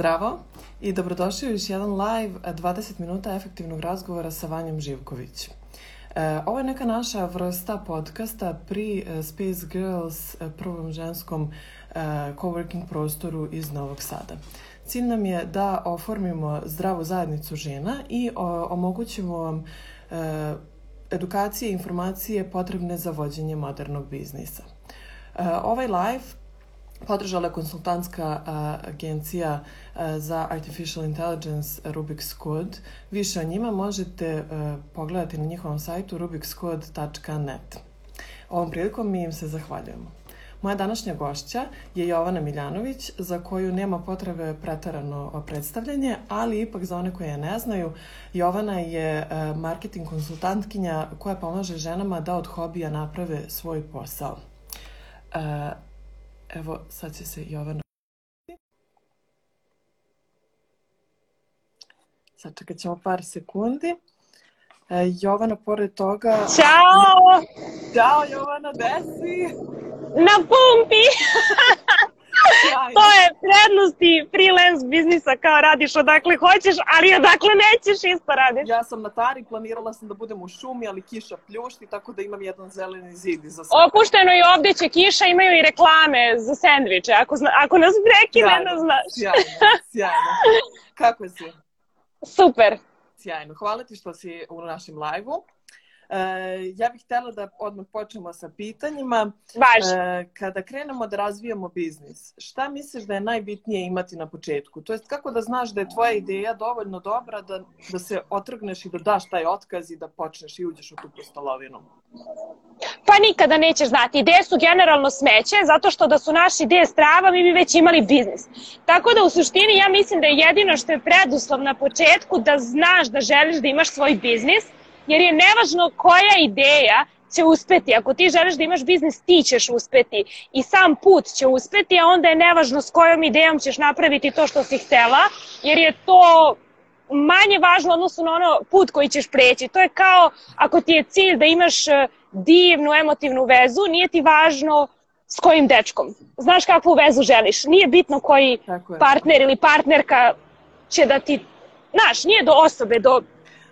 Zdravo i dobrodošli u još jedan live 20 minuta efektivnog razgovora sa Vanjom Živković. E, ovo je neka naša vrsta podcasta pri e, Space Girls, e, prvom ženskom coworking prostoru iz Novog Sada. Cilj nam je da oformimo zdravu zajednicu žena i omogućimo vam edukacije i informacije potrebne za vođenje modernog biznisa. Ovaj live podržala konsultantska a, agencija a, za Artificial Intelligence Rubik's Code. Više o njima možete a, pogledati na njihovom sajtu rubikscode.net. Ovom prilikom mi im se zahvaljujemo. Moja današnja gošća je Jovana Miljanović, za koju nema potrebe pretarano predstavljanje, ali ipak za one koje je ne znaju, Jovana je marketing konsultantkinja koja pomaže ženama da od hobija naprave svoj posao. Evo, sad će se Jovana... Sad čekat ćemo par sekundi. E, Jovana, pored toga... Ćao! Ćao, Jovana, gde si? Na pumpi! to je prednosti freelance biznisa kao radiš odakle hoćeš, ali odakle nećeš isto radiš. Ja sam na Tari, planirala sam da budem u šumi, ali kiša pljušti, tako da imam jedan zeleni zid iza sebe. Opušteno i ovde će kiša, imaju i reklame za sendviče. Ako, zna, ako nas prekine, da znaš. Sjajno, sjajno. Kako si? Super. Sjajno. Hvala ti što si u našem live-u. E, ja bih htjela da odmah počnemo sa pitanjima. Baš. E, kada krenemo da razvijamo biznis, šta misliš da je najbitnije imati na početku? To jest kako da znaš da je tvoja ideja dovoljno dobra da, da se otrgneš i da daš taj otkaz i da počneš i uđeš u tu postolovinu? Pa nikada nećeš znati. Ideje su generalno smeće, zato što da su naše ideje strava, mi bi već imali biznis. Tako da u suštini ja mislim da je jedino što je preduslov na početku da znaš da želiš da imaš svoj biznis, jer je nevažno koja ideja će uspeti. Ako ti želiš da imaš biznis, ti ćeš uspeti i sam put će uspeti, a onda je nevažno s kojom idejom ćeš napraviti to što si htela, jer je to manje važno odnosno na ono put koji ćeš preći. To je kao ako ti je cilj da imaš e, divnu emotivnu vezu, nije ti važno s kojim dečkom. Znaš kakvu vezu želiš. Nije bitno koji partner ili partnerka će da ti... Znaš, nije do osobe, do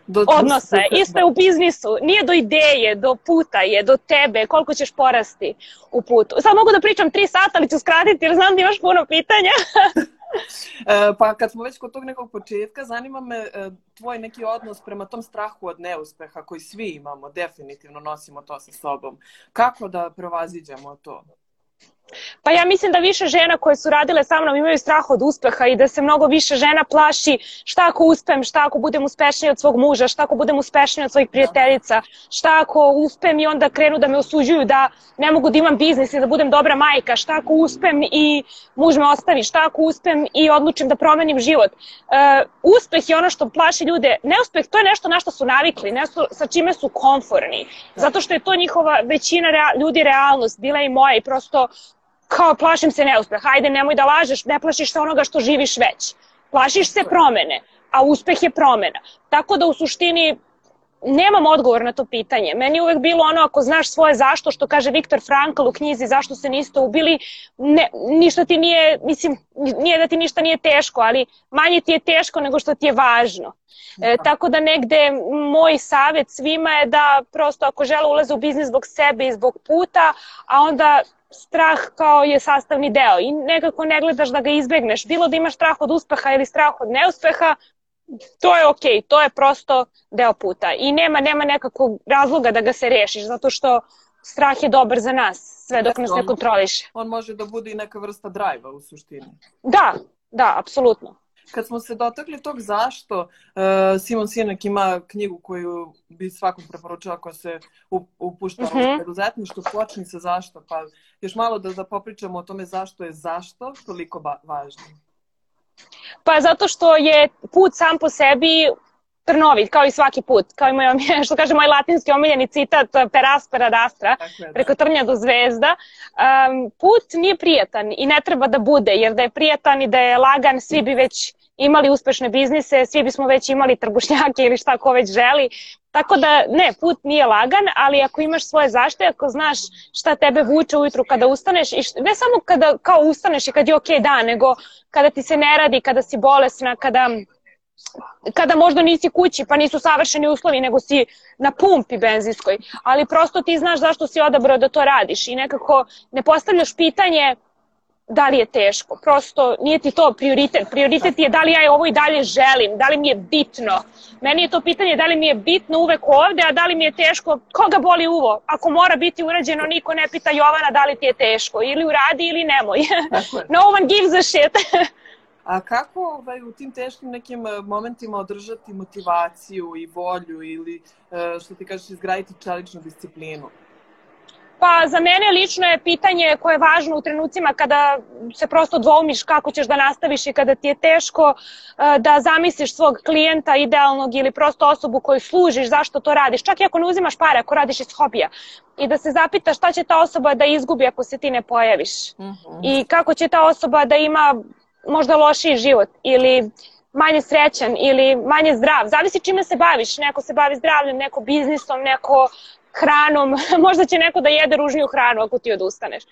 do odnosa. Isto je u biznisu. Nije do ideje, do puta je, do tebe, koliko ćeš porasti u putu. Sad mogu da pričam tri sata, ali ću skratiti jer znam da imaš puno pitanja. E, pa kad smo već kod tog nekog početka, zanima me e, tvoj neki odnos prema tom strahu od neuspeha koji svi imamo, definitivno nosimo to sa sobom. Kako da prevaziđemo to? Pa ja mislim da više žena koje su radile sa mnom imaju strah od uspeha i da se mnogo više žena plaši šta ako uspem, šta ako budem uspešnija od svog muža, šta ako budem uspešnija od svojih prijateljica, šta ako uspem i onda krenu da me osuđuju da ne mogu da imam biznis i da budem dobra majka, šta ako uspem i muž me ostavi, šta ako uspem i odlučim da promenim život. Uh, uspeh je ono što plaši ljude. Neuspeh to je nešto na što su navikli, nešto sa čime su konforni. Zato što je to njihova većina rea ljudi realnost, bila i moja i prosto kao plašim se neuspeha, ajde nemoj da lažeš, ne plašiš se onoga što živiš već. Plašiš se promene, a uspeh je promena. Tako da u suštini nemam odgovor na to pitanje. Meni je uvek bilo ono ako znaš svoje zašto, što kaže Viktor Frankl u knjizi zašto se niste ubili, ne, ništa ti nije, mislim, nije da ti ništa nije teško, ali manje ti je teško nego što ti je važno. E, tako da negde moj savet svima je da prosto ako žele ulaze u biznis zbog sebe i zbog puta, a onda strah kao je sastavni deo i nekako ne gledaš da ga izbegneš. Bilo da imaš strah od uspeha ili strah od neuspeha, to je okej, okay, to je prosto deo puta i nema nema nekakvog razloga da ga se rešiš zato što strah je dobar za nas sve dok nas ne kontroliše. On može da bude i neka vrsta drajva u suštini. Da, da, apsolutno kad smo se dotakli tog zašto, uh, Simon Sinek ima knjigu koju bi svakom preporučila ako se upušta uh -huh. u preduzetništvo, počni sa zašto, pa još malo da, da popričamo o tome zašto je zašto toliko važno. Pa zato što je put sam po sebi trnovit, kao i svaki put. Kao i moj, što kaže moj latinski omiljeni citat per aspera ad astra, da. preko trnja do zvezda. Um, put nije prijatan i ne treba da bude, jer da je prijatan i da je lagan, svi bi već imali uspešne biznise, svi bismo već imali trbušnjake ili šta ko već želi. Tako da, ne, put nije lagan, ali ako imaš svoje zašte, ako znaš šta tebe vuče ujutru kada ustaneš, i šta, ne samo kada kao ustaneš i kad je ok dan, nego kada ti se ne radi, kada si bolesna, kada kada možda nisi kući pa nisu savršeni uslovi nego si na pumpi benzinskoj, ali prosto ti znaš zašto si odabrao da to radiš i nekako ne postavljaš pitanje da li je teško. Prosto nije ti to prioritet. Prioritet je da li ja ovo i dalje želim, da li mi je bitno. Meni je to pitanje da li mi je bitno uvek ovde, a da li mi je teško, koga boli uvo? Ako mora biti urađeno, niko ne pita Jovana da li ti je teško. Ili uradi ili nemoj. no one gives a shit. A kako ovaj, u tim teškim nekim eh, momentima održati motivaciju i volju ili, eh, što ti kažeš, izgraditi čeličnu disciplinu? Pa za mene lično je pitanje koje je važno u trenucima kada se prosto dvoumiš kako ćeš da nastaviš i kada ti je teško eh, da zamisliš svog klijenta idealnog ili prosto osobu koju služiš, zašto to radiš, čak i ako ne uzimaš pare, ako radiš iz hobija i da se zapitaš šta će ta osoba da izgubi ako se ti ne pojaviš mm -hmm. i kako će ta osoba da ima možda lošiji život ili manje srećan ili manje zdrav. Zavisi čime se baviš. Neko se bavi zdravljem, neko biznisom, neko hranom. možda će neko da jede ružniju hranu ako ti odustaneš.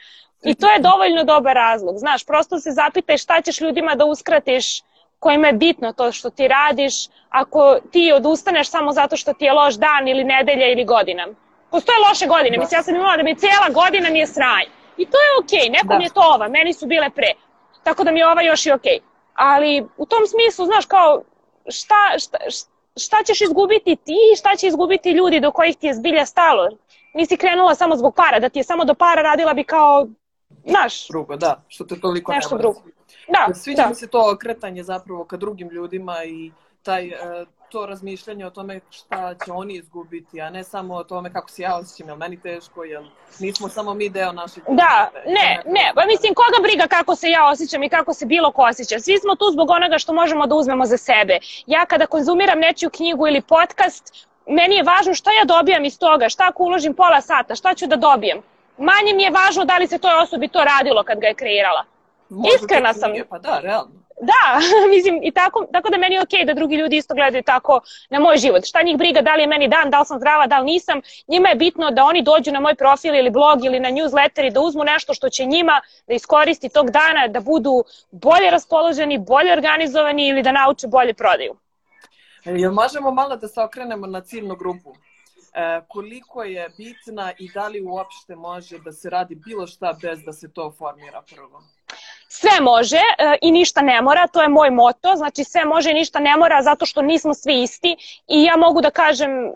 I to je dovoljno dobar razlog. Znaš, prosto se zapitaj šta ćeš ljudima da uskratiš kojima je bitno to što ti radiš ako ti odustaneš samo zato što ti je loš dan ili nedelja ili godina. Postoje loše godine. Da. Mislim, ja sam imala da mi cijela godina mi je. I to je okej, okay. nekom da. je to ova, meni su bile pre. Tako da mi je ova još i okej. Okay. Ali u tom smislu, znaš, kao šta, šta, šta ćeš izgubiti ti i šta će izgubiti ljudi do kojih ti je zbilja stalo? Nisi krenula samo zbog para, da ti je samo do para radila bi kao, znaš... Drugo, da, što te toliko Nešto drugo. Da, Sviđa da. mi se to okretanje zapravo ka drugim ljudima i taj uh, to razmišljanje o tome šta će oni izgubiti, a ne samo o tome kako se ja osjećam, jel meni teško, jel nismo samo mi deo našeg... Da, ne, ne, pa mislim, koga briga kako se ja osjećam i kako se bilo ko osjeća. Svi smo tu zbog onoga što možemo da uzmemo za sebe. Ja kada konzumiram nečiju knjigu ili podcast, meni je važno šta ja dobijam iz toga, šta ako uložim pola sata, šta ću da dobijem. Manje mi je važno da li se toj osobi to radilo kad ga je kreirala. Možda Iskrena sam. Pa da, realno. Da, mislim, i tako, tako da meni je okej okay da drugi ljudi isto gledaju tako na moj život. Šta njih briga, da li je meni dan, da li sam zdrava, da li nisam. Njima je bitno da oni dođu na moj profil ili blog ili na newsletter i da uzmu nešto što će njima da iskoristi tog dana, da budu bolje raspoloženi, bolje organizovani ili da nauče bolje prodaju. E, jel možemo malo da se okrenemo na ciljnu grupu? E, koliko je bitna i da li uopšte može da se radi bilo šta bez da se to formira prvo? Sve može e, i ništa ne mora, to je moj moto, znači sve može i ništa ne mora zato što nismo svi isti i ja mogu da kažem e,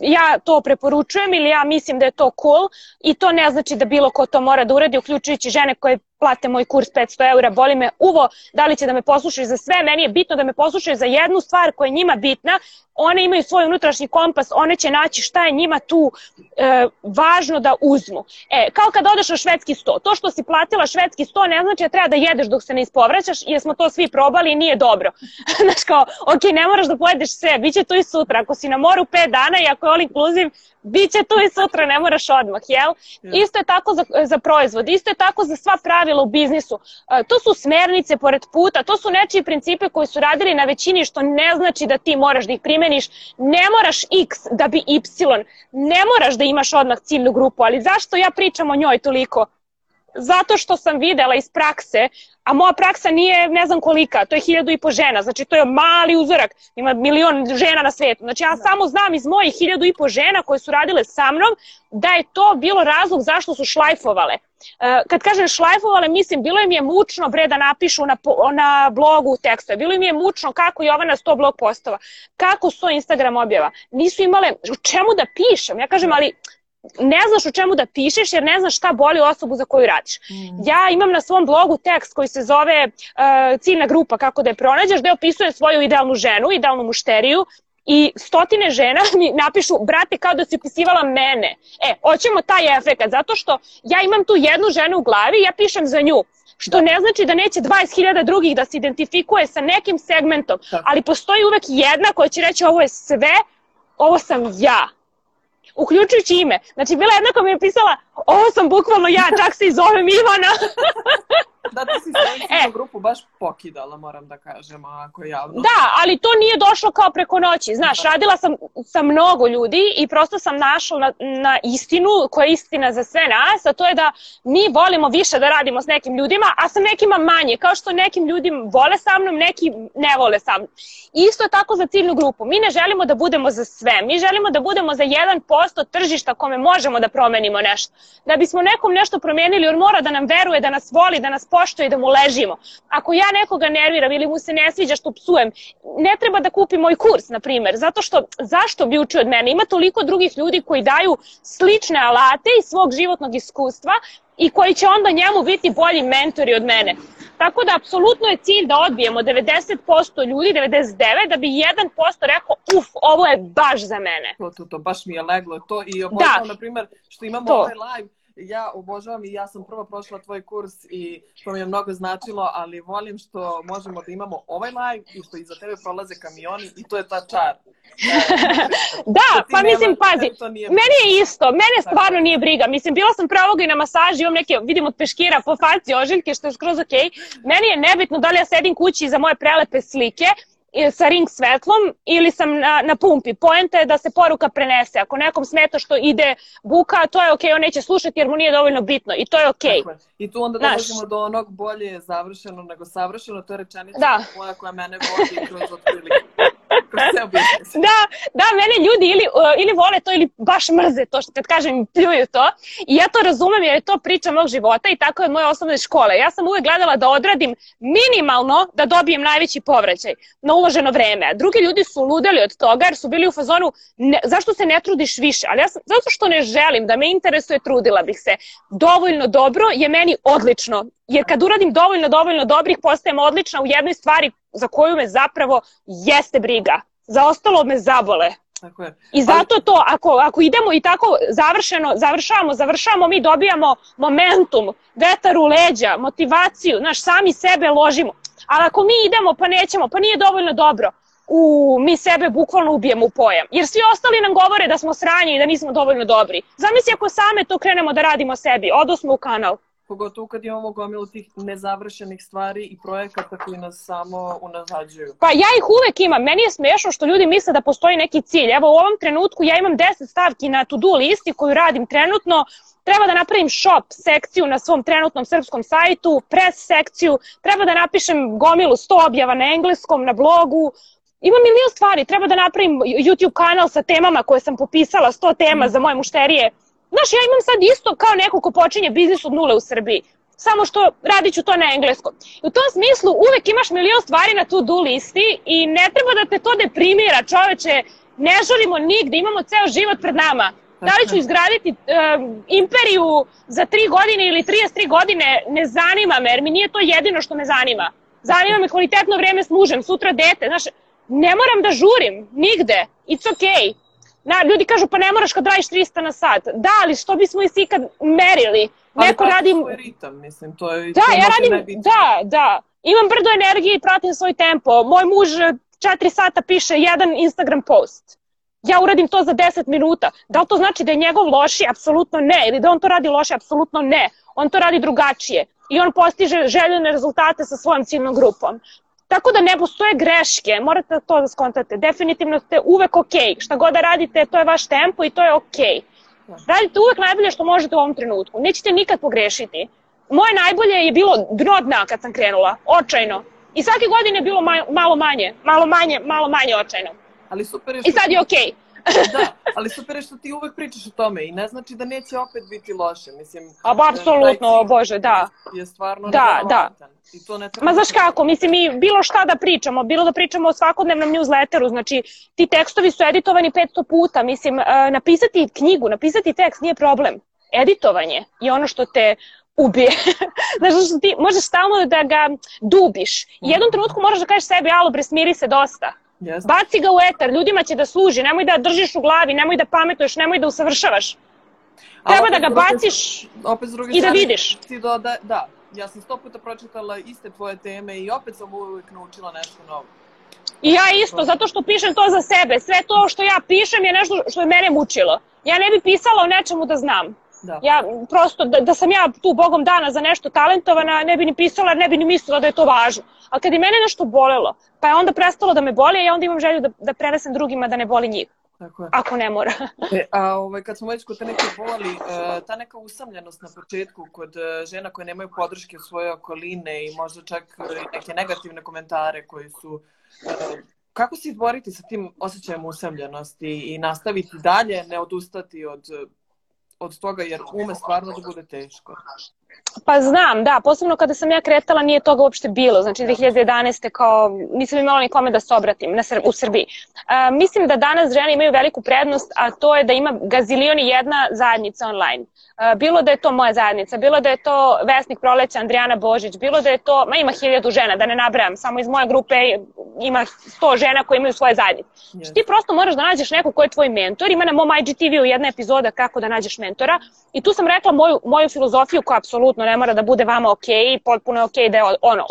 ja to preporučujem ili ja mislim da je to cool i to ne znači da bilo ko to mora da uradi, uključujući žene koje plate moj kurs 500 eura, boli me uvo da li će da me poslušaju za sve, meni je bitno da me poslušaju za jednu stvar koja je njima bitna, one imaju svoj unutrašnji kompas, one će naći šta je njima tu e, važno da uzmu. E, kao kad odeš na švedski sto, to što si platila švedski sto ne znači da treba da jedeš dok se ne ispovraćaš, jer smo to svi probali i nije dobro. Znaš kao, ok, ne moraš da pojedeš sve, bit će tu i sutra, ako si na moru 5 dana i ako je all inclusive, Biće tu i sutra, ne moraš odmah, jel? Ja. Isto je tako za, za proizvod, isto je tako za sva pravila u biznisu. E, to su smernice pored puta, to su nečiji principe koji su radili na većini, što ne znači da ti moraš da ih primeniš. Ne moraš X da bi Y, ne moraš da imaš odmah ciljnu grupu, ali zašto ja pričam o njoj toliko? Zato što sam videla iz prakse, a moja praksa nije ne znam kolika, to je hiljadu i po žena, znači to je mali uzorak, ima milion žena na svetu. Znači ja da. samo znam iz mojih hiljadu i po žena koje su radile sa mnom da je to bilo razlog zašto su šlajfovale. E, kad kažem šlajfovale, mislim, bilo im je mučno bre da napišu na, na blogu tekstove, bilo im je mučno kako Jovana 100 blog postova, kako 100 Instagram objava. Nisu imale, u čemu da pišem? Ja kažem, ali ne znaš u čemu da pišeš jer ne znaš šta boli osobu za koju radiš. Mm. Ja imam na svom blogu tekst koji se zove uh, ciljna grupa kako da je pronađeš, gde opisuje svoju idealnu ženu, idealnu mušteriju i stotine žena mi napišu, brate, kao da si opisivala mene. E, hoćemo taj efekt, zato što ja imam tu jednu ženu u glavi i ja pišem za nju. Što da. ne znači da neće 20.000 drugih da se identifikuje sa nekim segmentom, da. ali postoji uvek jedna koja će reći ovo je sve, ovo sam ja uključujući ime. Znači, bila jedna koja mi je pisala, ovo sam bukvalno ja, čak se i zovem Ivana. Da, ti si e. grupu baš pokidala, moram da kažem, ako javno. Da, ali to nije došlo kao preko noći. Znaš, da. radila sam sa mnogo ljudi i prosto sam našla na, na istinu, koja je istina za sve nas, a to je da mi volimo više da radimo s nekim ljudima, a sa nekima manje. Kao što nekim ljudima vole sa mnom, neki ne vole sa mnom. Isto je tako za ciljnu grupu. Mi ne želimo da budemo za sve. Mi želimo da budemo za 1% tržišta kome možemo da promenimo nešto. Da bismo nekom nešto promenili, on mora da nam veruje, da nas voli, da nas poštuje i da mu ležimo. Ako ja nekoga nerviram ili mu se ne sviđa što psujem, ne treba da kupi moj kurs, na primer, zato što zašto bi učio od mene? Ima toliko drugih ljudi koji daju slične alate iz svog životnog iskustva i koji će onda njemu biti bolji mentori od mene. Tako da, apsolutno je cilj da odbijemo 90% ljudi, 99%, da bi 1% rekao, uf, ovo je baš za mene. To, to, to, baš mi je leglo to i obožavam, da. na primer, što imamo to. ovaj live, ja obožavam i ja sam prvo prošla tvoj kurs i to mi je mnogo značilo, ali volim što možemo da imamo ovaj live i što iza tebe prolaze kamioni i to je ta čar. da, pa mislim, pazi, meni je isto, mene stvarno nije briga. Mislim, bila sam pravo i na masaži, imam neke, vidim od peškira po faci ožiljke, što je skroz okej. Okay. Meni je nebitno da li ja sedim kući za moje prelepe slike, sa ring svetlom ili sam na, na pumpi. Poenta je da se poruka prenese. Ako nekom smeta što ide buka, to je okej, okay, on neće slušati jer mu nije dovoljno bitno i to je okej. Okay. I tu onda dolazimo do onog bolje završeno nego savršeno, to je rečenica da. koja, koja mene vodi kroz otprilike. Da, da, mene ljudi ili, ili vole to ili baš mrze to što kad kažem pljuju to. I ja to razumem jer je to priča mog života i tako je moje osnovne škole. Ja sam uvek gledala da odradim minimalno da dobijem najveći povraćaj na uloženo vreme. Drugi ljudi su ludeli od toga jer su bili u fazonu ne, zašto se ne trudiš više? Ali ja sam, zato što ne želim da me interesuje, trudila bih se. Dovoljno dobro je meni odlično. Jer kad uradim dovoljno, dovoljno dobrih, postajem odlična u jednoj stvari za koju me zapravo jeste briga. Za ostalo me zabole. Tako je. I zato to, ako, ako idemo i tako završeno, završavamo, završavamo, mi dobijamo momentum, vetar u leđa, motivaciju, znaš, sami sebe ložimo. Ali ako mi idemo pa nećemo, pa nije dovoljno dobro, u, mi sebe bukvalno ubijemo u pojam. Jer svi ostali nam govore da smo sranji i da nismo dovoljno dobri. Zamisli ako same to krenemo da radimo sebi, odosmo u kanal pogotovo kad imamo gomilu tih nezavršenih stvari i projekata koji nas samo unazađuju. Pa ja ih uvek imam. Meni je smešno što ljudi misle da postoji neki cilj. Evo u ovom trenutku ja imam 10 stavki na to-do listi koju radim trenutno. Treba da napravim shop sekciju na svom trenutnom srpskom sajtu, press sekciju, treba da napišem gomilu 100 objava na engleskom, na blogu, Ima milion stvari, treba da napravim YouTube kanal sa temama koje sam popisala, 100 tema za moje mušterije Znaš, ja imam sad isto kao neko ko počinje biznis od nule u Srbiji. Samo što radit ću to na engleskom. I u tom smislu uvek imaš milion stvari na to-do listi i ne treba da te to deprimira, čoveče. Ne želimo nigde, imamo ceo život pred nama. Da li ću izgraditi uh, imperiju za 3 godine ili 33 godine, ne zanima me, jer mi nije to jedino što me zanima. Zanima me kvalitetno vreme s mužem, sutra dete, znaš, ne moram da žurim, nigde, it's okay. Na, ljudi kažu pa ne moraš kad radiš 300 na sat. Da, ali što bismo i si kad merili? Neko radi... svoj ritam, mislim, to je... Da, ja radim, da, da. Imam brdo energije i pratim svoj tempo. Moj muž 4 sata piše jedan Instagram post. Ja uradim to za 10 minuta. Da li to znači da je njegov loši? Apsolutno ne. Ili da on to radi loše? Apsolutno ne. On to radi drugačije. I on postiže željene rezultate sa svojom ciljnom grupom. Tako da ne postoje greške, morate to da skontate. Definitivno ste uvek ok. Šta god da radite, to je vaš tempo i to je ok. Radite uvek najbolje što možete u ovom trenutku. Nećete nikad pogrešiti. Moje najbolje je bilo dno dna kad sam krenula, očajno. I svake godine je bilo malo manje, malo manje, malo manje očajno. Ali super je. I sad je okej. Okay da, ali super je što ti uvek pričaš o tome i ne znači da neće opet biti loše. Mislim, A ba, apsolutno, bože, da. Je stvarno da, da. I to ne Ma znaš kako, mislim mi bilo šta da pričamo, bilo da pričamo o svakodnevnom newsletteru, znači ti tekstovi su editovani 500 puta, mislim uh, napisati knjigu, napisati tekst nije problem. Editovanje je ono što te ubije. znaš, što ti možeš stalno da ga dubiš. Jednom trenutku moraš da kažeš sebi, alo bre, smiri se dosta Yes. Baci ga u etar, ljudima će da služi, nemoj da držiš u glavi, nemoj da pametuješ, nemoj da usavršavaš. Treba da ga baciš opet s druge i da vidiš. Ti doda, da, ja sam sto puta pročitala iste tvoje teme i opet sam uvijek naučila nešto novo. I ja isto, zato što pišem to za sebe. Sve to što ja pišem je nešto što je mene mučilo. Ja ne bi pisala o nečemu da znam. Da. Ja prosto, da, da sam ja tu bogom dana za nešto talentovana, ne bi ni pisala, ne bi ni mislila da je to važno. Ali kad je mene nešto bolelo, pa je onda prestalo da me boli, a ja onda imam želju da, da prenesem drugima da ne boli njih. Tako je. Ako ne mora. e, a ovaj, kad smo već kod te neke boli, e, ta neka usamljenost na početku kod e, žena koje nemaju podrške u svoje okoline i možda čak neke negativne komentare koji su e, kako se izboriti sa tim osjećajem usamljenosti i nastaviti dalje, ne odustati od, od toga jer ume stvarno da bude teško? Pa znam, da, posebno kada sam ja kretala nije toga uopšte bilo, znači 2011. kao nisam imala nikome da se obratim na, u Srbiji. A, mislim da danas žene imaju veliku prednost, a to je da ima gazilioni jedna zajednica online. A, bilo da je to moja zajednica, bilo da je to Vesnik Proleća Andrijana Božić, bilo da je to, ma ima hiljadu žena, da ne nabrajam, samo iz moje grupe ima sto žena koje imaju svoje zajednice. Yes. Znači, ti prosto moraš da nađeš neko ko je tvoj mentor, ima na mom IGTV-u jedna epizoda kako da nađeš mentora i tu sam rekla moju, moju filozofiju koja apsolutno ne mora da bude vama ok, potpuno je ok da je ono,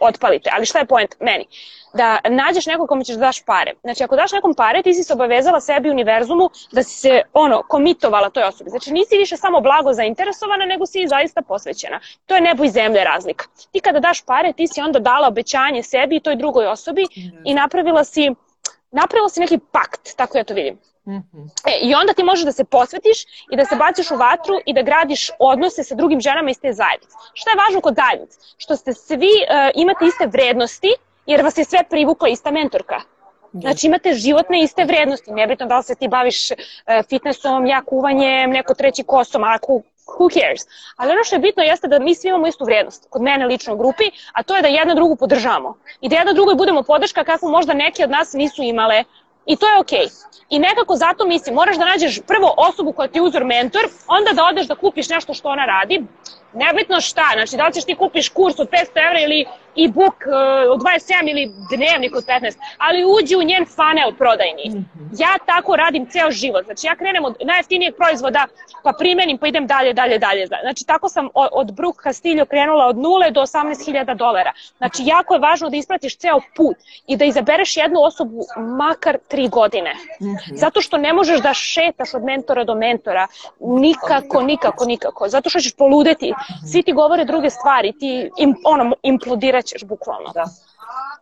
otpalite. Ali šta je point meni? Da nađeš nekog kome ćeš da daš pare. Znači, ako daš nekom pare, ti si se obavezala sebi univerzumu da si se, ono, komitovala toj osobi. Znači, nisi više samo blago zainteresovana, nego si zaista posvećena. To je nebo i zemlje razlika. Ti kada daš pare, ti si onda dala obećanje sebi i toj drugoj osobi i napravila si, napravila si neki pakt, tako ja to vidim. Mm -hmm. e, I onda ti možeš da se posvetiš i da se baciš u vatru i da gradiš odnose sa drugim ženama iz te zajednice. Šta je važno kod zajednice? Što ste svi uh, imate iste vrednosti jer vas je sve privukla ista mentorka. Znači imate životne iste vrednosti, nebitno da li se ti baviš uh, fitnessom, ja kuvanjem, neko treći kosom, ako who cares. Ali ono što je bitno jeste da mi svi imamo istu vrednost, kod mene lično u grupi, a to je da jedna drugu podržavamo. I da jedna drugoj budemo podrška kako možda neki od nas nisu imale I to je okej. Okay. I nekako zato mislim, moraš da nađeš prvo osobu koja ti je uzor mentor, onda da odeš da kupiš nešto što ona radi, nebitno šta, znači da li ćeš ti kupiš kurs od 500 evra ili e-book uh, od 27 ili dnevnik od 15, ali uđi u njen funnel prodajni. -hmm. Ja tako radim ceo život, znači ja krenem od najjeftinijeg proizvoda, pa primenim, pa idem dalje, dalje, dalje. Znači tako sam od Brook Castillo krenula od 0 do 18.000 dolara. Znači jako je važno da ispratiš ceo put i da izabereš jednu osobu makar tri godine. -hmm. Zato što ne možeš da šetaš od mentora do mentora. Nikako, nikako, nikako. Zato što ćeš poludeti svi ti govore druge stvari, ti im, ono, implodiraćeš bukvalno. Da.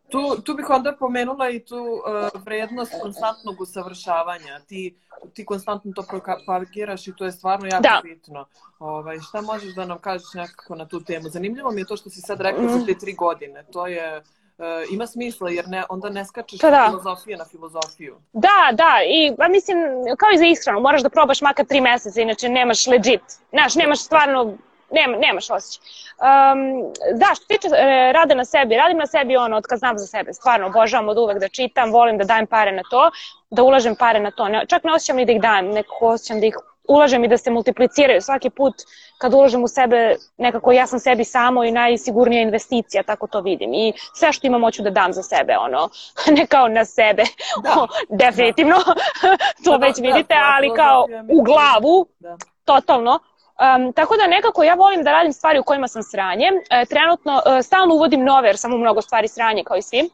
Tu, tu bih onda pomenula i tu uh, vrednost konstantnog usavršavanja. Ti, ti konstantno to propagiraš i to je stvarno jako da. bitno. Ovaj, šta možeš da nam kažeš nekako na tu temu? Zanimljivo mi je to što si sad rekla mm. za te tri godine. To je uh, ima smisla jer ne, onda ne skačeš pa da. filozofije na filozofiju. Da, da, i ba, mislim, kao i za ishranu, moraš da probaš makar tri meseca, inače nemaš legit. Znaš, nemaš stvarno nema, nemaš osjećaj. Um, da, što tiče e, rada na sebi, radim na sebi ono od kad znam za sebe, stvarno obožavam od uvek da čitam, volim da dajem pare na to, da ulažem pare na to. Ne, čak ne osjećam ni da ih dajem, nekako osjećam da ih ulažem i da se multipliciraju. Svaki put kad ulažem u sebe, nekako ja sam sebi samo i najsigurnija investicija, tako to vidim. I sve što imam hoću da dam za sebe, ono, ne kao na sebe, da. o, definitivno, to da, već da, vidite, da, ali kao u glavu, da. totalno, Um, tako da nekako ja volim da radim stvari u kojima sam sranje. E, trenutno e, stalno uvodim nove jer sam u mnogo stvari sranje kao i svi.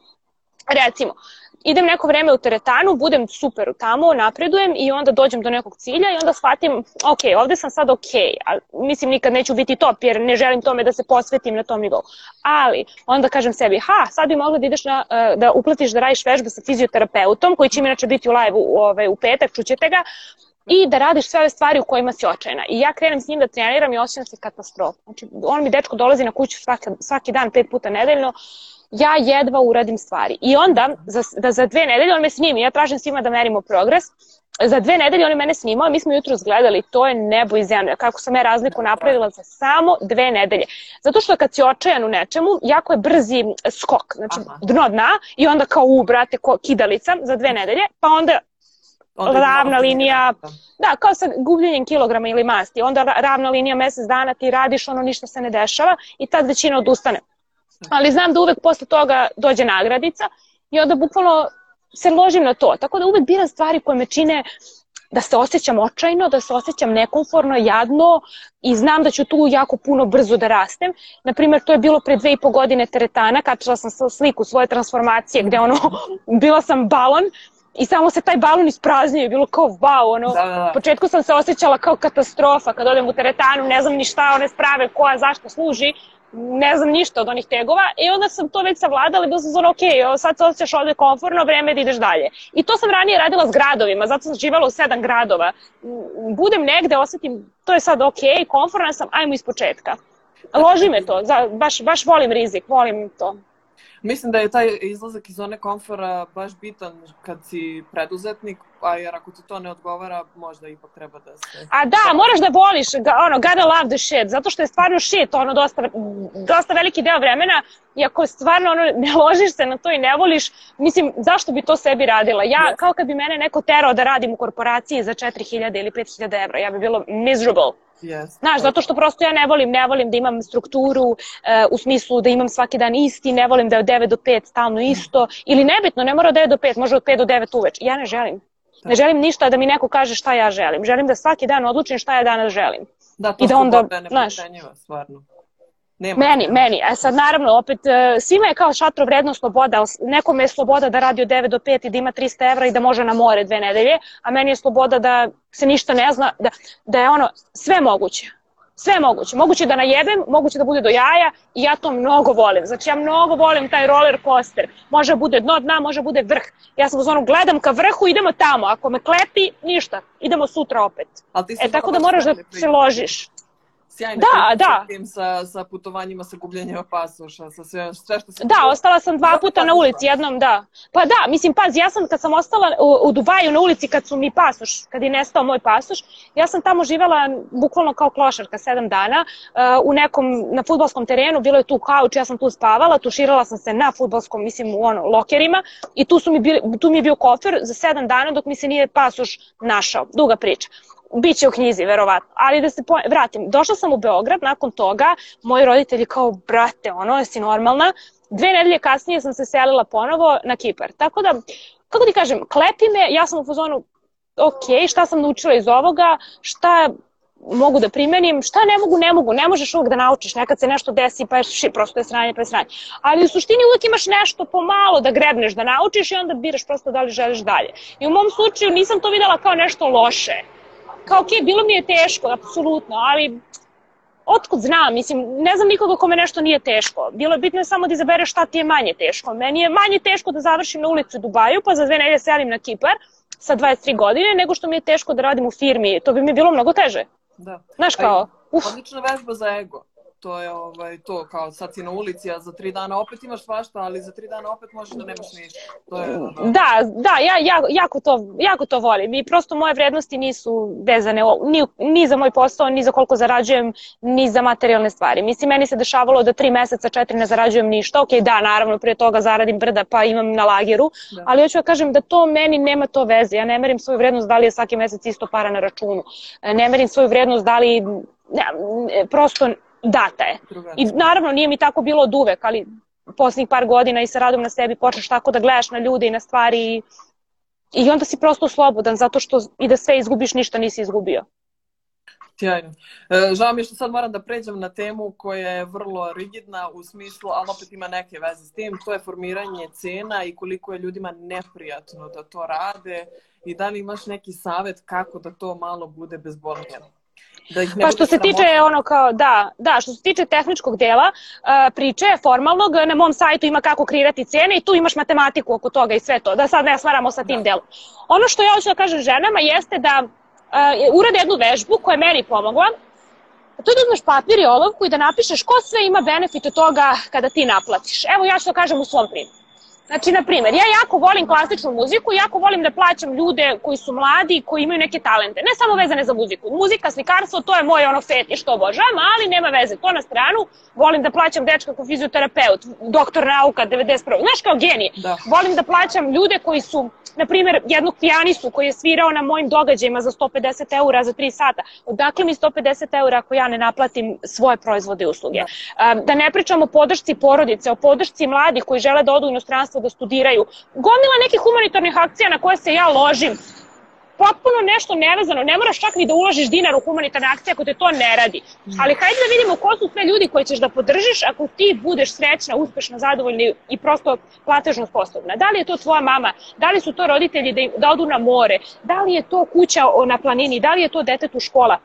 Recimo, idem neko vreme u teretanu, budem super tamo, napredujem i onda dođem do nekog cilja i onda shvatim, ok, ovde sam sad ok, ali mislim nikad neću biti top jer ne želim tome da se posvetim na tom nivou. Ali onda kažem sebi, ha, sad bi mogla da ideš na, e, da uplatiš da radiš vežbu sa fizioterapeutom koji će im inače biti u live u, ovaj, u petak, čućete ga, i da radiš sve ove stvari u kojima si očajna. I ja krenem s njim da treniram i osjećam se katastrofa. Znači, on mi dečko dolazi na kuću svaki, svaki dan, pet puta nedeljno, ja jedva uradim stvari. I onda, za, da za dve nedelje on me snimi, ja tražim svima da merimo progres, za dve nedelje on je mene snimao, mi smo jutro zgledali, to je nebo i zemlja, kako sam ja razliku napravila za samo dve nedelje. Zato što kad si očajan u nečemu, jako je brzi skok, znači Aha. dno dna i onda kao u, brate, ko, kidalica za dve nedelje, pa onda onda ravna linija, da. da, kao sa gubljenjem kilograma ili masti, onda ravna linija mesec dana ti radiš, ono ništa se ne dešava i tad većina odustane. Ali znam da uvek posle toga dođe nagradica i onda bukvalno se ložim na to. Tako da uvek biram stvari koje me čine da se osjećam očajno, da se osjećam nekomforno, jadno i znam da ću tu jako puno brzo da rastem. Naprimer, to je bilo pre dve i po godine teretana, kačala sam sliku svoje transformacije gde ono, bila sam balon i samo se taj balon ispraznio i bilo kao wow, ono, Da, da, da. početku sam se osjećala kao katastrofa kad odem u teretanu, ne znam ni šta one sprave, koja, zašto služi, ne znam ništa od onih tegova i onda sam to već savladala i bila sam zvona, ok, sad se osjećaš ovde komforno, vreme je da ideš dalje. I to sam ranije radila s gradovima, zato sam živala u sedam gradova. Budem negde, osetim, to je sad ok, komforna sam, ajmo iz početka. Loži me to, za, baš, baš volim rizik, volim to. Mislim da je taj izlazak iz zone komfora baš bitan kad si preduzetnik, a jer ako ti to ne odgovara, možda ipak treba da se... A da, moraš da voliš, ono, gotta love the shit, zato što je stvarno shit, ono, dosta, dosta veliki deo vremena, i ako stvarno, ono, ne ložiš se na to i ne voliš, mislim, zašto bi to sebi radila? Ja, Yes. kao kad bi mene neko terao da radim u korporaciji za 4000 ili 5000 evra, ja bi bilo miserable. Yes. Znaš, zato što prosto ja ne volim, ne volim da imam strukturu e, u smislu da imam svaki dan isti, ne volim da je od 9 do 5 stalno isto, ili nebitno, ne mora od 9 do 5, može od 5 do 9 uveč. Ja ne želim. Ne želim ništa da mi neko kaže šta ja želim. Želim da svaki dan odlučim šta ja danas želim. Da, to I da onda, znaš. stvarno. Nema. Meni, meni. E sad naravno, opet, e, svima je kao šatro vredno sloboda. ali s- Nekome je sloboda da radi od 9 do 5 i da ima 300 evra i da može na more dve nedelje, a meni je sloboda da se ništa ne zna, da, da je ono sve moguće. Sve moguće. Moguće da najebem, moguće da bude do jaja i ja to mnogo volim. Znači ja mnogo volim taj roller coaster. Može bude dno dna, može bude vrh. Ja sam u zonu gledam ka vrhu, idemo tamo. Ako me klepi, ništa. Idemo sutra opet. E tako da moraš da se ložiš. Sjajne Da, da. tim, Sa, sa putovanjima, sa gubljenjima pasoša, sa sve, sve što se... Da, ostala sam dva puta na ulici, jednom da. Pa da, mislim, pazi, ja sam kad sam ostala u, u Dubaju na ulici kad su mi pasoš, kad je nestao moj pasoš, ja sam tamo živela bukvalno kao klošarka sedam dana uh, u nekom, na futbolskom terenu, bilo je tu kauč, ja sam tu spavala, tuširala sam se na futbolskom, mislim, u ono, lokerima i tu, su mi bili, tu mi je bio kofer za sedam dana dok mi se nije pasoš našao. Duga priča. Biće u knjizi, verovatno. Ali da se vratim, došla sam u Beograd, nakon toga, moji roditelji kao, brate, ono, jesi normalna? Dve nedelje kasnije sam se selila ponovo na Kipar. Tako da, kako ti kažem, klepi me, ja sam u fazonu, ok, šta sam naučila iz ovoga, šta mogu da primenim, šta ne mogu, ne mogu, ne možeš uvek da naučiš, nekad se nešto desi pa je ši, prosto je sranje, pa je sranje. Ali u suštini uvek imaš nešto pomalo da grebneš, da naučiš i onda biraš prosto da li želiš dalje. I u mom slučaju nisam to videla kao nešto loše. Kao, ok, bilo mi je teško, apsolutno, ali otkud znam, mislim, ne znam nikoga kome nešto nije teško. Bilo je bitno samo da izabereš šta ti je manje teško. Meni je manje teško da završim na ulici u Dubaju, pa za dve nedelje selim na Kipar sa 23 godine, nego što mi je teško da radim u firmi. To bi mi bilo mnogo teže. Da. Znaš Pa kao, uf, Odlična vežba za ego. To je ovaj, to, kao sad si na ulici, a za tri dana opet imaš svašta, ali za tri dana opet možeš da nemaš ništa. To je, ono, Da, da, ja, ja jako, to, jako to volim i prosto moje vrednosti nisu vezane ni, ni za moj posao, ni za koliko zarađujem, ni za materijalne stvari. Mislim, meni se dešavalo da tri meseca, četiri ne zarađujem ništa. Ok, da, naravno, prije toga zaradim brda pa imam na lageru, Da. ali hoću da kažem da to meni nema to veze. Ja ne merim svoju vrednost da li je svaki mesec isto para na računu. Ne merim svoju vrednost da li, ne, prosto data je. I naravno nije mi tako bilo od uvek, ali poslednjih par godina i sa radom na sebi počneš tako da gledaš na ljude i na stvari i, i onda si prosto slobodan zato što i da sve izgubiš ništa nisi izgubio. Sjajno. E, žao mi je što sad moram da pređem na temu koja je vrlo rigidna u smislu, ali opet ima neke veze s tim. To je formiranje cena i koliko je ljudima neprijatno da to rade i da li imaš neki savet kako da to malo bude bezbolnije. Da ih ne Pa što se tiče ono kao, da, da, što se tiče tehničkog dela uh, priče, formalnog, na mom sajtu ima kako kreirati cene i tu imaš matematiku oko toga i sve to, da sad ne svaramo sa tim Da. delom. Ono što ja hoću da kažem ženama jeste da uh, urade jednu vežbu koja je meni pomogla, A to je da uzmeš papir i olovku i da napišeš ko sve ima benefit od toga kada ti naplatiš. Evo ja ću da kažem u svom primjeru. Znači, na primjer, ja jako volim klasičnu muziku, jako volim da plaćam ljude koji su mladi, koji imaju neke talente, ne samo vezane za muziku. Muzika, slikarstvo, to je moj ono fetiš, što obožavam, ali nema veze, to na stranu. Volim da plaćam dečka kao fizioterapeut, doktor nauka, 91. Znaš, kao genije. Da. Volim da plaćam ljude koji su, na primjer, jednog pijanistu koji je svirao na mojim događajima za 150 eura za 3 sata. Odakle mi 150 eura ako ja ne naplatim svoje proizvode i usluge? Um, Da ne pričam o podršci porodice, o podršci mladih koji žele da odu u inostranstvo da studiraju. Gomila nekih humanitarnih akcija na koje se ja ložim. potpuno nešto nevezano, ne moraš čak ni da uložiš dinar u humanitarne akcije ako te to ne radi. Ali hajde da vidimo ko su sve ljudi koji ćeš da podržiš ako ti budeš srećna, uspešna, zadovoljna i prosto platežno sposobna. Da li je to tvoja mama, da li su to roditelji da, im, da odu na more, da li je to kuća na planini, da li je to detetu škola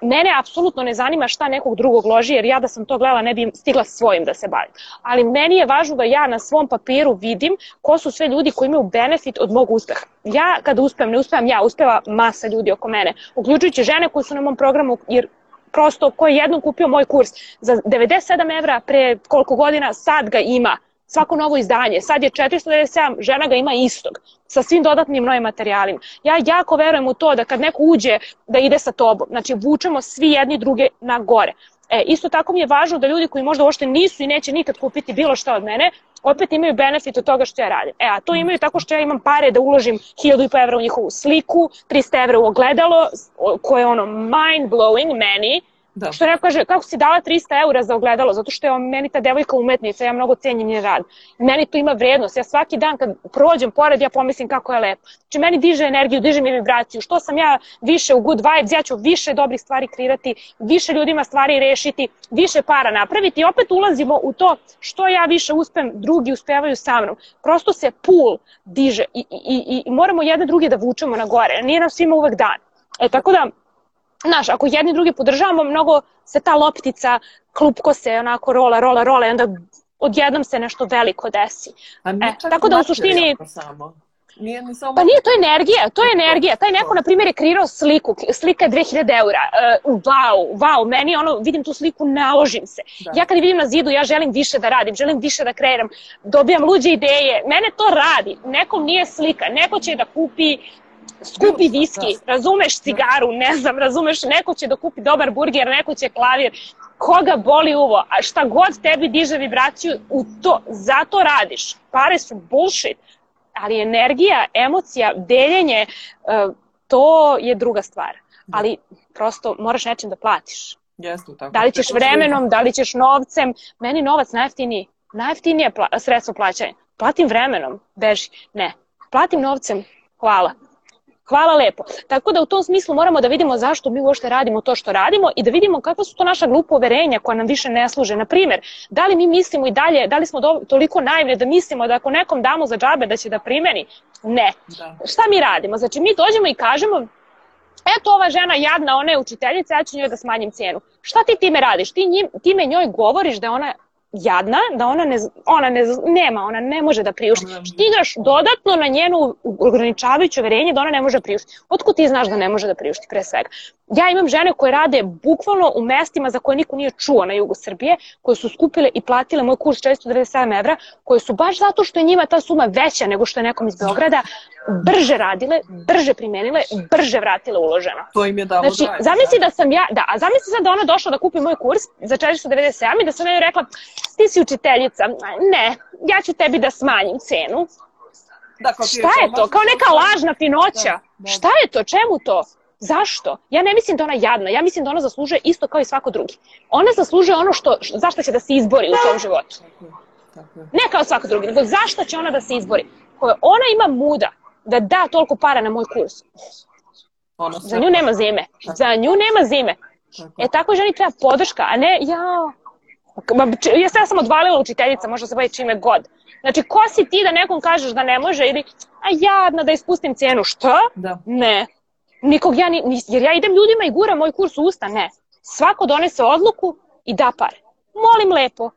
mene apsolutno ne zanima šta nekog drugog loži, jer ja da sam to gledala ne bi stigla svojim da se bavim. Ali meni je važno da ja na svom papiru vidim ko su sve ljudi koji imaju benefit od mog uspeha. Ja kada uspem, ne uspevam ja, uspeva masa ljudi oko mene, uključujući žene koje su na mom programu, jer prosto ko je jednom kupio moj kurs za 97 evra pre koliko godina, sad ga ima svako novo izdanje. Sad je 497, žena ga ima istog, sa svim dodatnim novim materijalima. Ja jako verujem u to da kad neko uđe da ide sa tobom, znači vučemo svi jedni druge na gore. E, isto tako mi je važno da ljudi koji možda uopšte nisu i neće nikad kupiti bilo šta od mene, opet imaju benefit od toga što ja radim. E, a to imaju tako što ja imam pare da uložim 1000 evra u njihovu sliku, 300 evra u ogledalo, koje je ono mind blowing meni, Da. Što neko kaže, kako si dala 300 eura za ogledalo, zato što je meni ta devojka umetnica, ja mnogo cijenim njen rad. Meni to ima vrednost, ja svaki dan kad prođem pored, ja pomislim kako je lepo. Znači, meni diže energiju, diže mi vibraciju, što sam ja više u good vibes, ja ću više dobrih stvari kreirati, više ljudima stvari rešiti, više para napraviti i opet ulazimo u to što ja više uspem, drugi uspevaju sa mnom. Prosto se pool diže i, i, i, i moramo jedne druge da vučemo na gore, nije nam svima uvek dan. E, tako da, Znaš, ako jedni drugi podržavamo, mnogo se ta loptica, klupko se onako rola, rola, rola i onda odjednom se nešto veliko desi. A e, tako da u suštini... Samo. Nije ni samo... Pa nije, to je energija, to je energija. Taj neko, na primjer, je kreirao sliku, slika je 2000 eura. Uh, wow, wow, meni ono, vidim tu sliku, naložim se. Da. Ja kad vidim na zidu, ja želim više da radim, želim više da kreiram, dobijam luđe ideje. Mene to radi. Nekom nije slika, neko će da kupi skupi viski, razumeš cigaru, ne znam, razumeš, neko će da kupi dobar burger, neko će klavir, koga boli uvo, a šta god tebi diže vibraciju, u to, zato radiš. Pare su bullshit, ali energija, emocija, deljenje, e, to je druga stvar. Da. Ali prosto moraš nečim da platiš. Jeste, tako. Da li ćeš vremenom, da li ćeš novcem. Meni novac najjeftiniji, najjeftinije pla sredstvo plaćanja. Platim vremenom, beži. Ne, platim novcem, hvala. Hvala lepo. Tako da u tom smislu moramo da vidimo zašto mi uopšte radimo to što radimo i da vidimo kakva su to naša glupa uverenja koja nam više ne služe. Na primer, da li mi mislimo i dalje, da li smo do, toliko naivne da mislimo da ako nekom damo za džabe da će da primeni? Ne. Da. Šta mi radimo? Znači mi dođemo i kažemo eto ova žena jadna, ona je učiteljica, ja ću njoj da smanjim cijenu. Šta ti time radiš? Ti njim, time njoj govoriš da ona jadna, da ona ne, ona ne, nema, ona ne može da priušti. Stigaš dodatno na njenu ograničavajuće verenje da ona ne može da priušti. Otko ti znaš da ne može da priušti pre svega? Ja imam žene koje rade bukvalno u mestima za koje niko nije čuo na jugu Srbije, koje su skupile i platile moj kurs 497 evra, koje su baš zato što je njima ta suma veća nego što je nekom iz Beograda, brže radile, brže primenile, brže vratile uloženo. To im je dalo znači, draj, zamisli da sam ja, da, a zamisli sad da ona došla da kupi moj kurs za 497 i da sam joj rekla, ti si učiteljica, ne, ja ću tebi da smanjim cenu. Da, kao Šta je to? Kao neka lažna finoća. Da, da. Šta je to? Čemu to? Zašto? Ja ne mislim da ona jadna, ja mislim da ona zaslužuje isto kao i svako drugi. Ona zaslužuje ono što, zašto će da se izbori u svom životu. Ne kao svako drugi, nego zašto će ona da se izbori. Koje ona ima muda da da toliko para na moj kurs. Ono Za nju nema zime. Za nju nema zime. E tako ženi treba podrška, a ne ja... Ja sve sam odvalila učiteljica, možda se bavi čime god. Znači, ko si ti da nekom kažeš da ne može ili a jadna da ispustim cijenu? Što? Da. Ne. Nikog ja, ni, jer ja idem ljudima i guram moj kurs u usta, ne. Svako donese odluku i da pare. Molim lepo,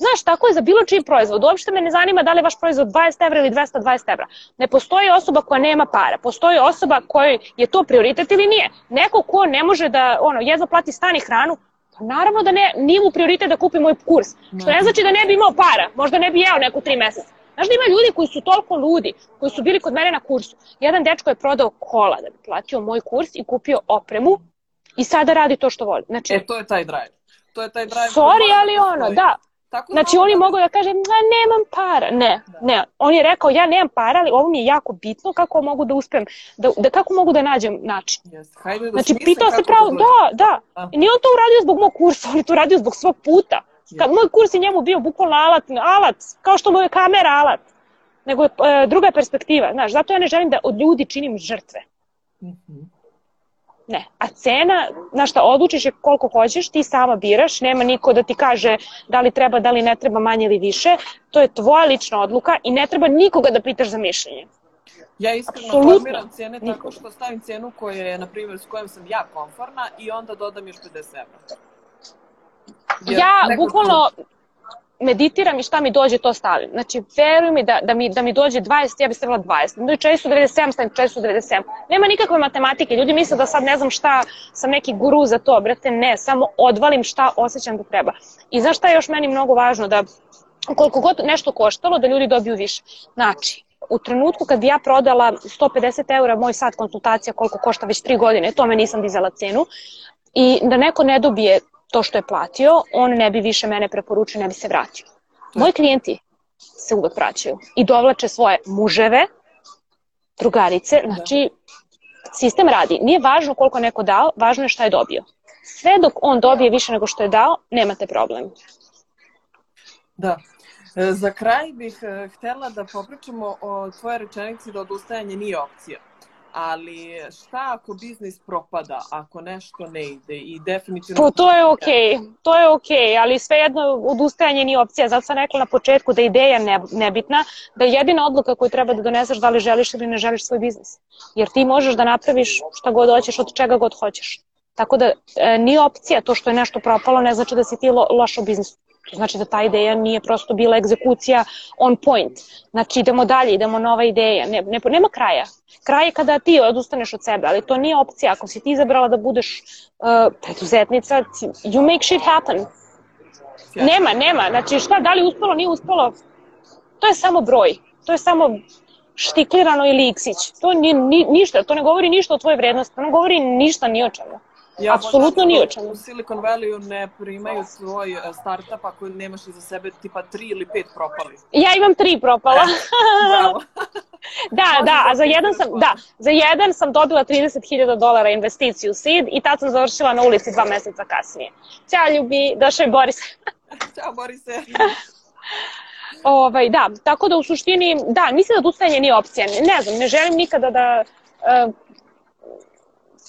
Znaš, tako je za bilo čiji proizvod. Uopšte me ne zanima da li je vaš proizvod 20 evra ili 220 evra. Ne postoji osoba koja nema para. Postoji osoba kojoj je to prioritet ili nije. Neko ko ne može da ono, jedva plati stan i hranu, pa naravno da ne, nije mu prioritet da kupi moj kurs. Što ne znači da ne bi imao para. Možda ne bi jeo neku tri meseca. Znaš da ima ljudi koji su toliko ludi, koji su bili kod mene na kursu. Jedan dečko je prodao kola da bi platio moj kurs i kupio opremu i sada radi to što voli. Znači, e, to je taj drive. To je taj drive. Sorry, ali ono, da. Tako znači oni mogu da kaže, nemam para. Ne, da. ne. On je rekao, ja nemam para, ali ovo mi je jako bitno, kako mogu da uspem, da, da kako mogu da nađem način. Yes. Hajde da znači, pitao se pravo, da, da, da. I nije on to uradio zbog mog kursa, on je to uradio zbog svog puta. Kad moj kurs je njemu bio bukvalno alat, alat, kao što mu je kamera alat, nego je e, druga perspektiva, znaš, zato ja ne želim da od ljudi činim žrtve. Mhm. Ne. A cena, na šta odlučiš je koliko hoćeš, ti sama biraš, nema niko da ti kaže da li treba, da li ne treba manje ili više. To je tvoja lična odluka i ne treba nikoga da pitaš za mišljenje. Ja iskreno Apsolutno. formiram cene tako što stavim cenu koja je, na primjer, s kojom sam ja konforna i onda dodam još 50 evra. Ja nekako- bukvalno meditiram i šta mi dođe to stavim. Znači, veruj mi da, da, mi, da mi dođe 20, ja bih stavila 20. Da mi dođe 497, stavim 497. Nema nikakve matematike. Ljudi misle da sad ne znam šta, sam neki guru za to. Brate, ne, samo odvalim šta osjećam da treba. I znaš šta je još meni mnogo važno? Da koliko god nešto koštalo, da ljudi dobiju više. Znači, u trenutku kad bi ja prodala 150 eura moj sat konsultacija koliko košta već 3 godine, tome nisam dizala cenu, i da neko ne dobije to što je platio, on ne bi više mene preporučio, ne bi se vratio. Moji klijenti se uvek vraćaju i dovlače svoje muževe, drugarice, znači sistem radi. Nije važno koliko neko dao, važno je šta je dobio. Sve dok on dobije više nego što je dao, nemate problem. Da. E, Za kraj bih e, htela da popričamo o tvojoj rečenici da odustajanje nije opcija. Ali šta ako biznis propada, ako nešto ne ide i definitivno... To, to je okej, to je okej, ali svejedno odustajanje nije opcija. Zato sam rekla na početku da je ideja ne, nebitna, da je jedina odluka koju treba da doneseš da li želiš ili ne želiš svoj biznis. Jer ti možeš da napraviš šta god hoćeš od čega god hoćeš. Tako da e, nije opcija to što je nešto propalo, ne znači da si ti lo, loš u biznisu. To znači da ta ideja nije prosto bila egzekucija on point. Znači idemo dalje, idemo nova ideja. Ne, ne, nema kraja. Kraj je kada ti odustaneš od sebe, ali to nije opcija. Ako si ti izabrala da budeš uh, preduzetnica, you make shit happen. Nema, nema. Znači šta, da li uspelo, nije uspelo, to je samo broj. To je samo štiklirano ili iksić. To ni, ni, ništa, to ne govori ništa o tvojoj vrednosti, to ne govori ništa ni o čemu. Ja Apsolutno ni o čemu. U Silicon Valley ne primaju svoj e, startup ako nemaš iza sebe tipa tri ili pet propali. Ja imam tri propala. Bravo. Da, da, a za jedan sam, da, za jedan sam dobila 30.000 dolara investiciju u seed i tad sam završila na ulici dva meseca kasnije. Ćao ljubi, došao je Boris. Ćao Borise. Ovaj, da, tako da u suštini, da, mislim da odustajanje nije opcija. Ne znam, ne želim nikada da e,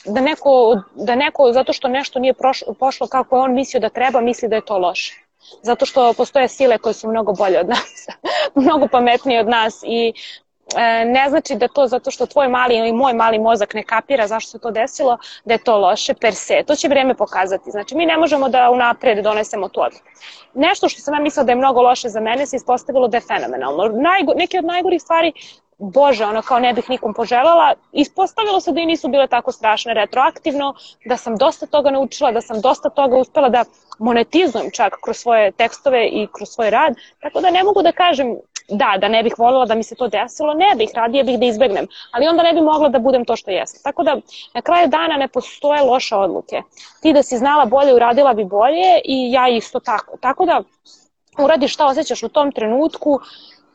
da neko, da neko zato što nešto nije prošlo, pošlo kako je on mislio da treba, misli da je to loše. Zato što postoje sile koje su mnogo bolje od nas, mnogo pametnije od nas i e, ne znači da to zato što tvoj mali ili moj mali mozak ne kapira zašto se to desilo, da je to loše per se. To će vreme pokazati. Znači mi ne možemo da unapred donesemo tu odluku. Nešto što sam ja mislila da je mnogo loše za mene se ispostavilo da je fenomenalno. Najgo, neke od najgorih stvari Bože, ono kao ne bih nikom poželjela, ispostavilo se da i nisu bile tako strašne retroaktivno, da sam dosta toga naučila, da sam dosta toga uspela da monetizujem čak kroz svoje tekstove i kroz svoj rad, tako da ne mogu da kažem da, da ne bih voljela da mi se to desilo, ne bih, radije bih da izbegnem, ali onda ne bi mogla da budem to što jesam. Tako da na kraju dana ne postoje loše odluke. Ti da si znala bolje, uradila bi bolje i ja isto tako. Tako da uradiš šta osjećaš u tom trenutku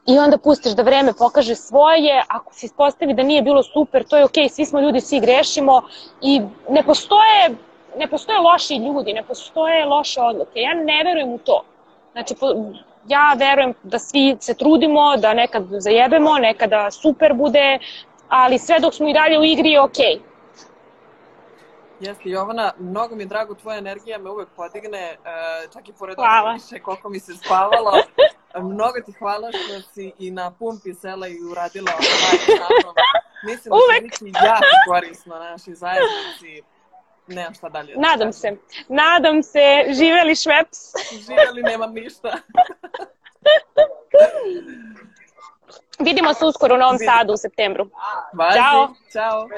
i onda pustiš da vreme pokaže svoje, ako se ispostavi da nije bilo super, to je okej, svi smo ljudi, svi grešimo i ne postoje, ne postoje loši ljudi, ne postoje loše odluke. Ja ne verujem u to. Znači, po, ja verujem da svi se trudimo, da nekad zajebemo, nekada super bude, ali sve dok smo i dalje u igri je okej. Jeste, Jovana, mnogo mi je drago, tvoja energija me uvek podigne, e, čak i pored Hvala. više koliko mi se spavalo. Mnogo ti hvala što si i na pumpi sela i uradila ovaj sa. Mislim da Uvek. će biti jako korisno na našoj zajednici. Nemam šta dalje. da Nadam se. Nadam se. Živeli Šveps. Živjeli, nemam ništa. Vidimo se uskoro u Novom. Sadu u septembru. Važi. Ćao. Ćao.